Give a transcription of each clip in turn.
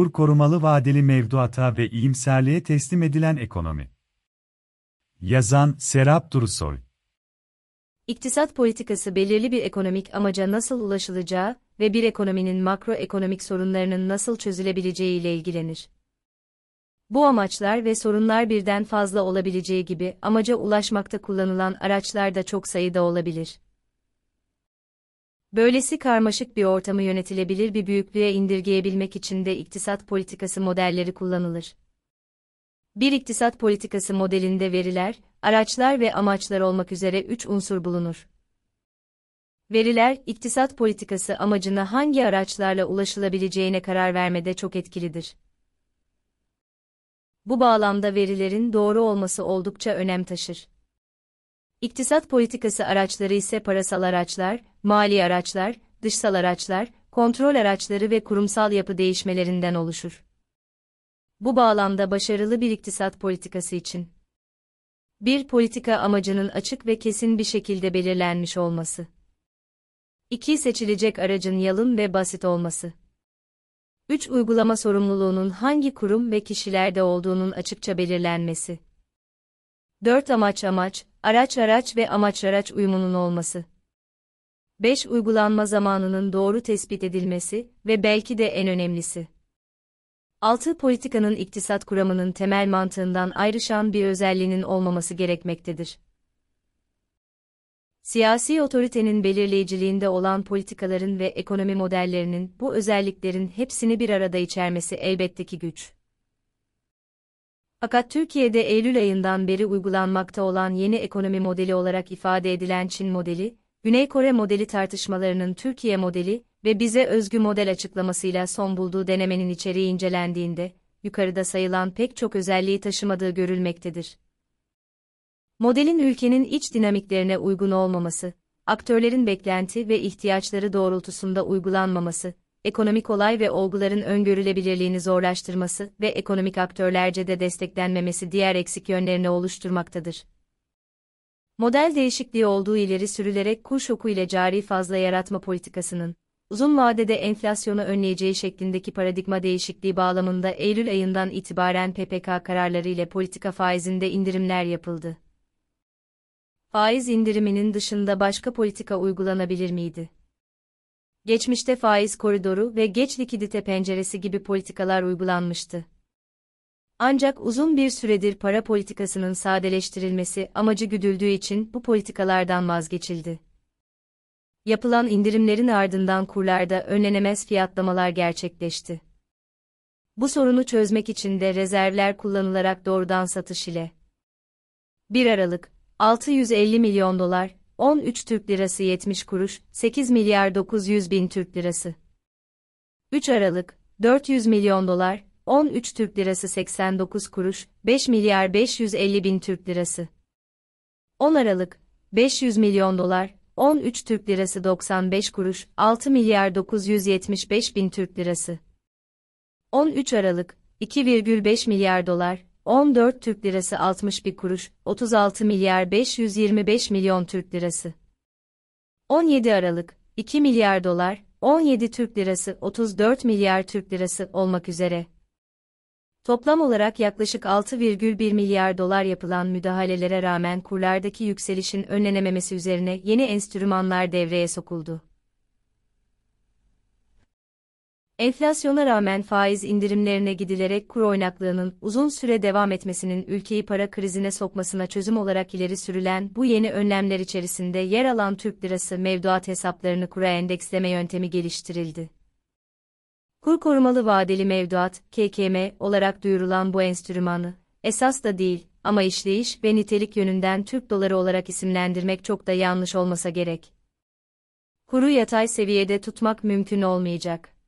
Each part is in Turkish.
kur korumalı vadeli mevduata ve iyimserliğe teslim edilen ekonomi. Yazan Serap Durusoy İktisat politikası belirli bir ekonomik amaca nasıl ulaşılacağı ve bir ekonominin makroekonomik sorunlarının nasıl çözülebileceği ile ilgilenir. Bu amaçlar ve sorunlar birden fazla olabileceği gibi amaca ulaşmakta kullanılan araçlar da çok sayıda olabilir. Böylesi karmaşık bir ortamı yönetilebilir bir büyüklüğe indirgeyebilmek için de iktisat politikası modelleri kullanılır. Bir iktisat politikası modelinde veriler, araçlar ve amaçlar olmak üzere üç unsur bulunur. Veriler, iktisat politikası amacına hangi araçlarla ulaşılabileceğine karar vermede çok etkilidir. Bu bağlamda verilerin doğru olması oldukça önem taşır. İktisat politikası araçları ise parasal araçlar, mali araçlar, dışsal araçlar, kontrol araçları ve kurumsal yapı değişmelerinden oluşur. Bu bağlamda başarılı bir iktisat politikası için bir politika amacının açık ve kesin bir şekilde belirlenmiş olması. 2. Seçilecek aracın yalın ve basit olması. 3. Uygulama sorumluluğunun hangi kurum ve kişilerde olduğunun açıkça belirlenmesi. 4. Amaç amaç, araç araç ve amaç araç uyumunun olması. 5. Uygulanma zamanının doğru tespit edilmesi ve belki de en önemlisi. 6. Politikanın iktisat kuramının temel mantığından ayrışan bir özelliğinin olmaması gerekmektedir. Siyasi otoritenin belirleyiciliğinde olan politikaların ve ekonomi modellerinin bu özelliklerin hepsini bir arada içermesi elbette ki güç. Fakat Türkiye'de Eylül ayından beri uygulanmakta olan yeni ekonomi modeli olarak ifade edilen Çin modeli, Güney Kore modeli tartışmalarının Türkiye modeli ve bize özgü model açıklamasıyla son bulduğu denemenin içeriği incelendiğinde, yukarıda sayılan pek çok özelliği taşımadığı görülmektedir. Modelin ülkenin iç dinamiklerine uygun olmaması, aktörlerin beklenti ve ihtiyaçları doğrultusunda uygulanmaması, ekonomik olay ve olguların öngörülebilirliğini zorlaştırması ve ekonomik aktörlerce de desteklenmemesi diğer eksik yönlerini oluşturmaktadır. Model değişikliği olduğu ileri sürülerek kur şoku ile cari fazla yaratma politikasının, uzun vadede enflasyonu önleyeceği şeklindeki paradigma değişikliği bağlamında Eylül ayından itibaren PPK kararları ile politika faizinde indirimler yapıldı. Faiz indiriminin dışında başka politika uygulanabilir miydi? Geçmişte faiz koridoru ve geç likidite penceresi gibi politikalar uygulanmıştı. Ancak uzun bir süredir para politikasının sadeleştirilmesi amacı güdüldüğü için bu politikalardan vazgeçildi. Yapılan indirimlerin ardından kurlarda önlenemez fiyatlamalar gerçekleşti. Bu sorunu çözmek için de rezervler kullanılarak doğrudan satış ile 1 Aralık 650 milyon dolar 13 Türk Lirası 70 kuruş 8 milyar 900 bin Türk Lirası 3 Aralık 400 milyon dolar 13 Türk Lirası 89 kuruş, 5 milyar 550 bin Türk Lirası. 10 Aralık, 500 milyon dolar, 13 Türk Lirası 95 kuruş, 6 milyar 975 bin Türk Lirası. 13 Aralık, 2,5 milyar dolar, 14 Türk Lirası 61 kuruş, 36 milyar 525 milyon Türk Lirası. 17 Aralık, 2 milyar dolar, 17 Türk Lirası 34 milyar Türk Lirası olmak üzere. Toplam olarak yaklaşık 6,1 milyar dolar yapılan müdahalelere rağmen kurlardaki yükselişin önlenememesi üzerine yeni enstrümanlar devreye sokuldu. Enflasyona rağmen faiz indirimlerine gidilerek kur oynaklığının uzun süre devam etmesinin ülkeyi para krizine sokmasına çözüm olarak ileri sürülen bu yeni önlemler içerisinde yer alan Türk lirası mevduat hesaplarını kura endeksleme yöntemi geliştirildi. Kur korumalı vadeli mevduat, KKM olarak duyurulan bu enstrümanı, esas da değil ama işleyiş ve nitelik yönünden Türk doları olarak isimlendirmek çok da yanlış olmasa gerek. Kuru yatay seviyede tutmak mümkün olmayacak.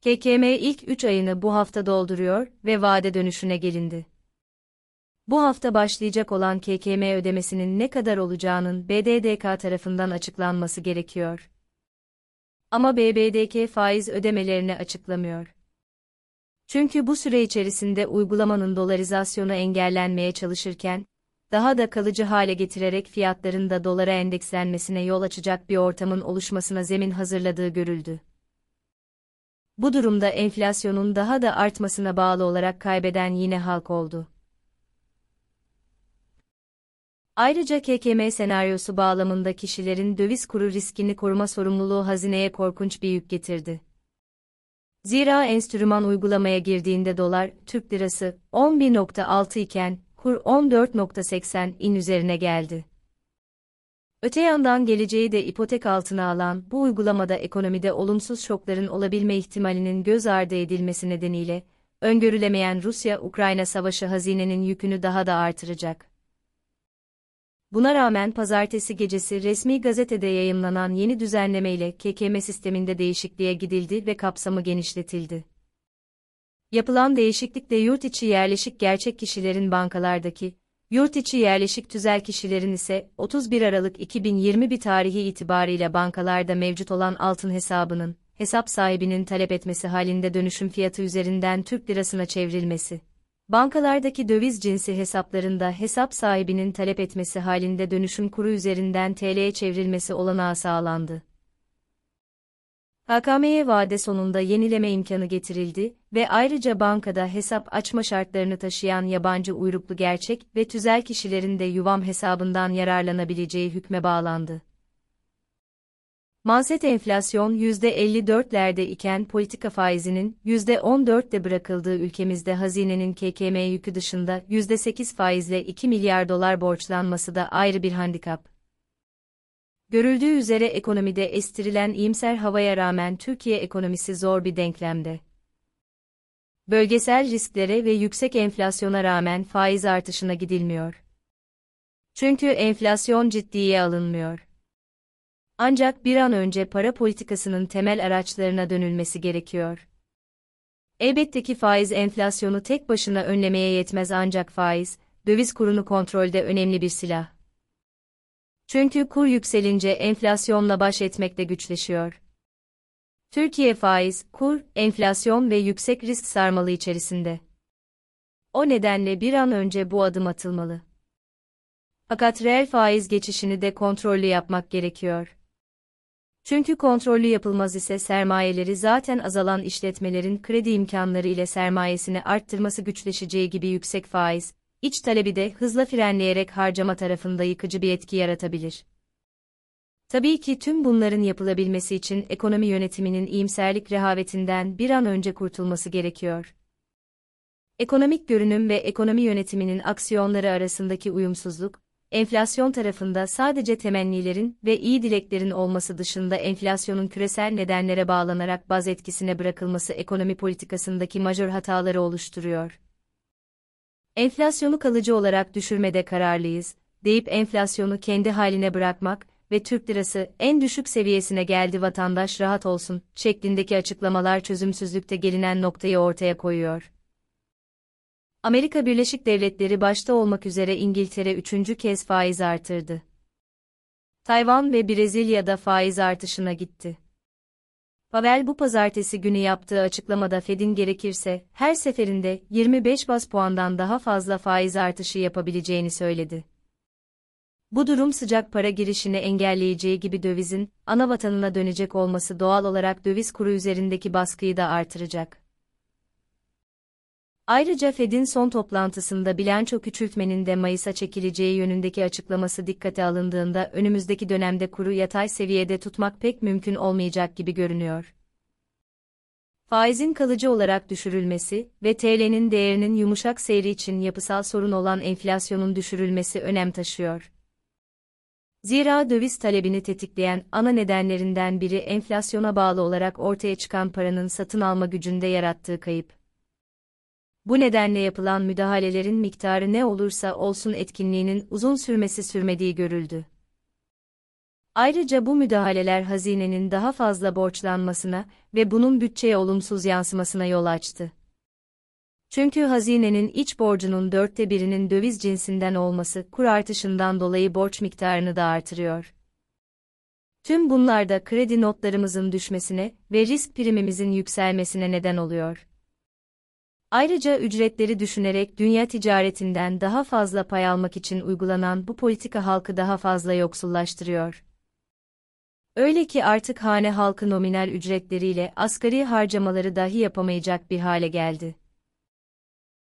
KKM ilk 3 ayını bu hafta dolduruyor ve vade dönüşüne gelindi. Bu hafta başlayacak olan KKM ödemesinin ne kadar olacağının BDDK tarafından açıklanması gerekiyor. Ama BBDK faiz ödemelerini açıklamıyor. Çünkü bu süre içerisinde uygulamanın dolarizasyonu engellenmeye çalışırken, daha da kalıcı hale getirerek fiyatların da dolara endekslenmesine yol açacak bir ortamın oluşmasına zemin hazırladığı görüldü. Bu durumda enflasyonun daha da artmasına bağlı olarak kaybeden yine halk oldu. Ayrıca KKM senaryosu bağlamında kişilerin döviz kuru riskini koruma sorumluluğu hazineye korkunç bir yük getirdi. Zira enstrüman uygulamaya girdiğinde dolar, Türk lirası 11.6 iken kur 14.80 in üzerine geldi. Öte yandan geleceği de ipotek altına alan bu uygulamada ekonomide olumsuz şokların olabilme ihtimalinin göz ardı edilmesi nedeniyle, öngörülemeyen Rusya-Ukrayna savaşı hazinenin yükünü daha da artıracak. Buna rağmen pazartesi gecesi resmi gazetede yayımlanan yeni düzenlemeyle KKM sisteminde değişikliğe gidildi ve kapsamı genişletildi. Yapılan değişiklikle yurt içi yerleşik gerçek kişilerin bankalardaki, yurt içi yerleşik tüzel kişilerin ise 31 Aralık 2021 tarihi itibariyle bankalarda mevcut olan altın hesabının, hesap sahibinin talep etmesi halinde dönüşüm fiyatı üzerinden Türk lirasına çevrilmesi. Bankalardaki döviz cinsi hesaplarında hesap sahibinin talep etmesi halinde dönüşüm kuru üzerinden TL'ye çevrilmesi olanağı sağlandı. HKM'ye vade sonunda yenileme imkanı getirildi ve ayrıca bankada hesap açma şartlarını taşıyan yabancı uyruklu gerçek ve tüzel kişilerin de yuvam hesabından yararlanabileceği hükme bağlandı. Manset enflasyon %54'lerde iken politika faizinin %14'te bırakıldığı ülkemizde hazinenin KKM yükü dışında %8 faizle 2 milyar dolar borçlanması da ayrı bir handikap. Görüldüğü üzere ekonomide estirilen iyimser havaya rağmen Türkiye ekonomisi zor bir denklemde. Bölgesel risklere ve yüksek enflasyona rağmen faiz artışına gidilmiyor. Çünkü enflasyon ciddiye alınmıyor. Ancak bir an önce para politikasının temel araçlarına dönülmesi gerekiyor. Elbette ki faiz enflasyonu tek başına önlemeye yetmez ancak faiz, döviz kurunu kontrolde önemli bir silah. Çünkü kur yükselince enflasyonla baş etmekte güçleşiyor. Türkiye faiz, kur, enflasyon ve yüksek risk sarmalı içerisinde. O nedenle bir an önce bu adım atılmalı. Fakat reel faiz geçişini de kontrollü yapmak gerekiyor. Çünkü kontrollü yapılmaz ise sermayeleri zaten azalan işletmelerin kredi imkanları ile sermayesini arttırması güçleşeceği gibi yüksek faiz, iç talebi de hızla frenleyerek harcama tarafında yıkıcı bir etki yaratabilir. Tabii ki tüm bunların yapılabilmesi için ekonomi yönetiminin iyimserlik rehavetinden bir an önce kurtulması gerekiyor. Ekonomik görünüm ve ekonomi yönetiminin aksiyonları arasındaki uyumsuzluk, enflasyon tarafında sadece temennilerin ve iyi dileklerin olması dışında enflasyonun küresel nedenlere bağlanarak baz etkisine bırakılması ekonomi politikasındaki majör hataları oluşturuyor. Enflasyonu kalıcı olarak düşürmede kararlıyız, deyip enflasyonu kendi haline bırakmak ve Türk lirası en düşük seviyesine geldi vatandaş rahat olsun şeklindeki açıklamalar çözümsüzlükte gelinen noktayı ortaya koyuyor. Amerika Birleşik Devletleri başta olmak üzere İngiltere üçüncü kez faiz artırdı. Tayvan ve Brezilya'da faiz artışına gitti. Pavel bu pazartesi günü yaptığı açıklamada Fed'in gerekirse her seferinde 25 bas puandan daha fazla faiz artışı yapabileceğini söyledi. Bu durum sıcak para girişini engelleyeceği gibi dövizin ana vatanına dönecek olması doğal olarak döviz kuru üzerindeki baskıyı da artıracak. Ayrıca Fed'in son toplantısında bilanço küçültmenin de Mayıs'a çekileceği yönündeki açıklaması dikkate alındığında önümüzdeki dönemde kuru yatay seviyede tutmak pek mümkün olmayacak gibi görünüyor. Faizin kalıcı olarak düşürülmesi ve TL'nin değerinin yumuşak seyri için yapısal sorun olan enflasyonun düşürülmesi önem taşıyor. Zira döviz talebini tetikleyen ana nedenlerinden biri enflasyona bağlı olarak ortaya çıkan paranın satın alma gücünde yarattığı kayıp. Bu nedenle yapılan müdahalelerin miktarı ne olursa olsun etkinliğinin uzun sürmesi sürmediği görüldü. Ayrıca bu müdahaleler hazinenin daha fazla borçlanmasına ve bunun bütçeye olumsuz yansımasına yol açtı. Çünkü hazinenin iç borcunun dörtte birinin döviz cinsinden olması kur artışından dolayı borç miktarını da artırıyor. Tüm bunlar da kredi notlarımızın düşmesine ve risk primimizin yükselmesine neden oluyor. Ayrıca ücretleri düşünerek dünya ticaretinden daha fazla pay almak için uygulanan bu politika halkı daha fazla yoksullaştırıyor. Öyle ki artık hane halkı nominal ücretleriyle asgari harcamaları dahi yapamayacak bir hale geldi.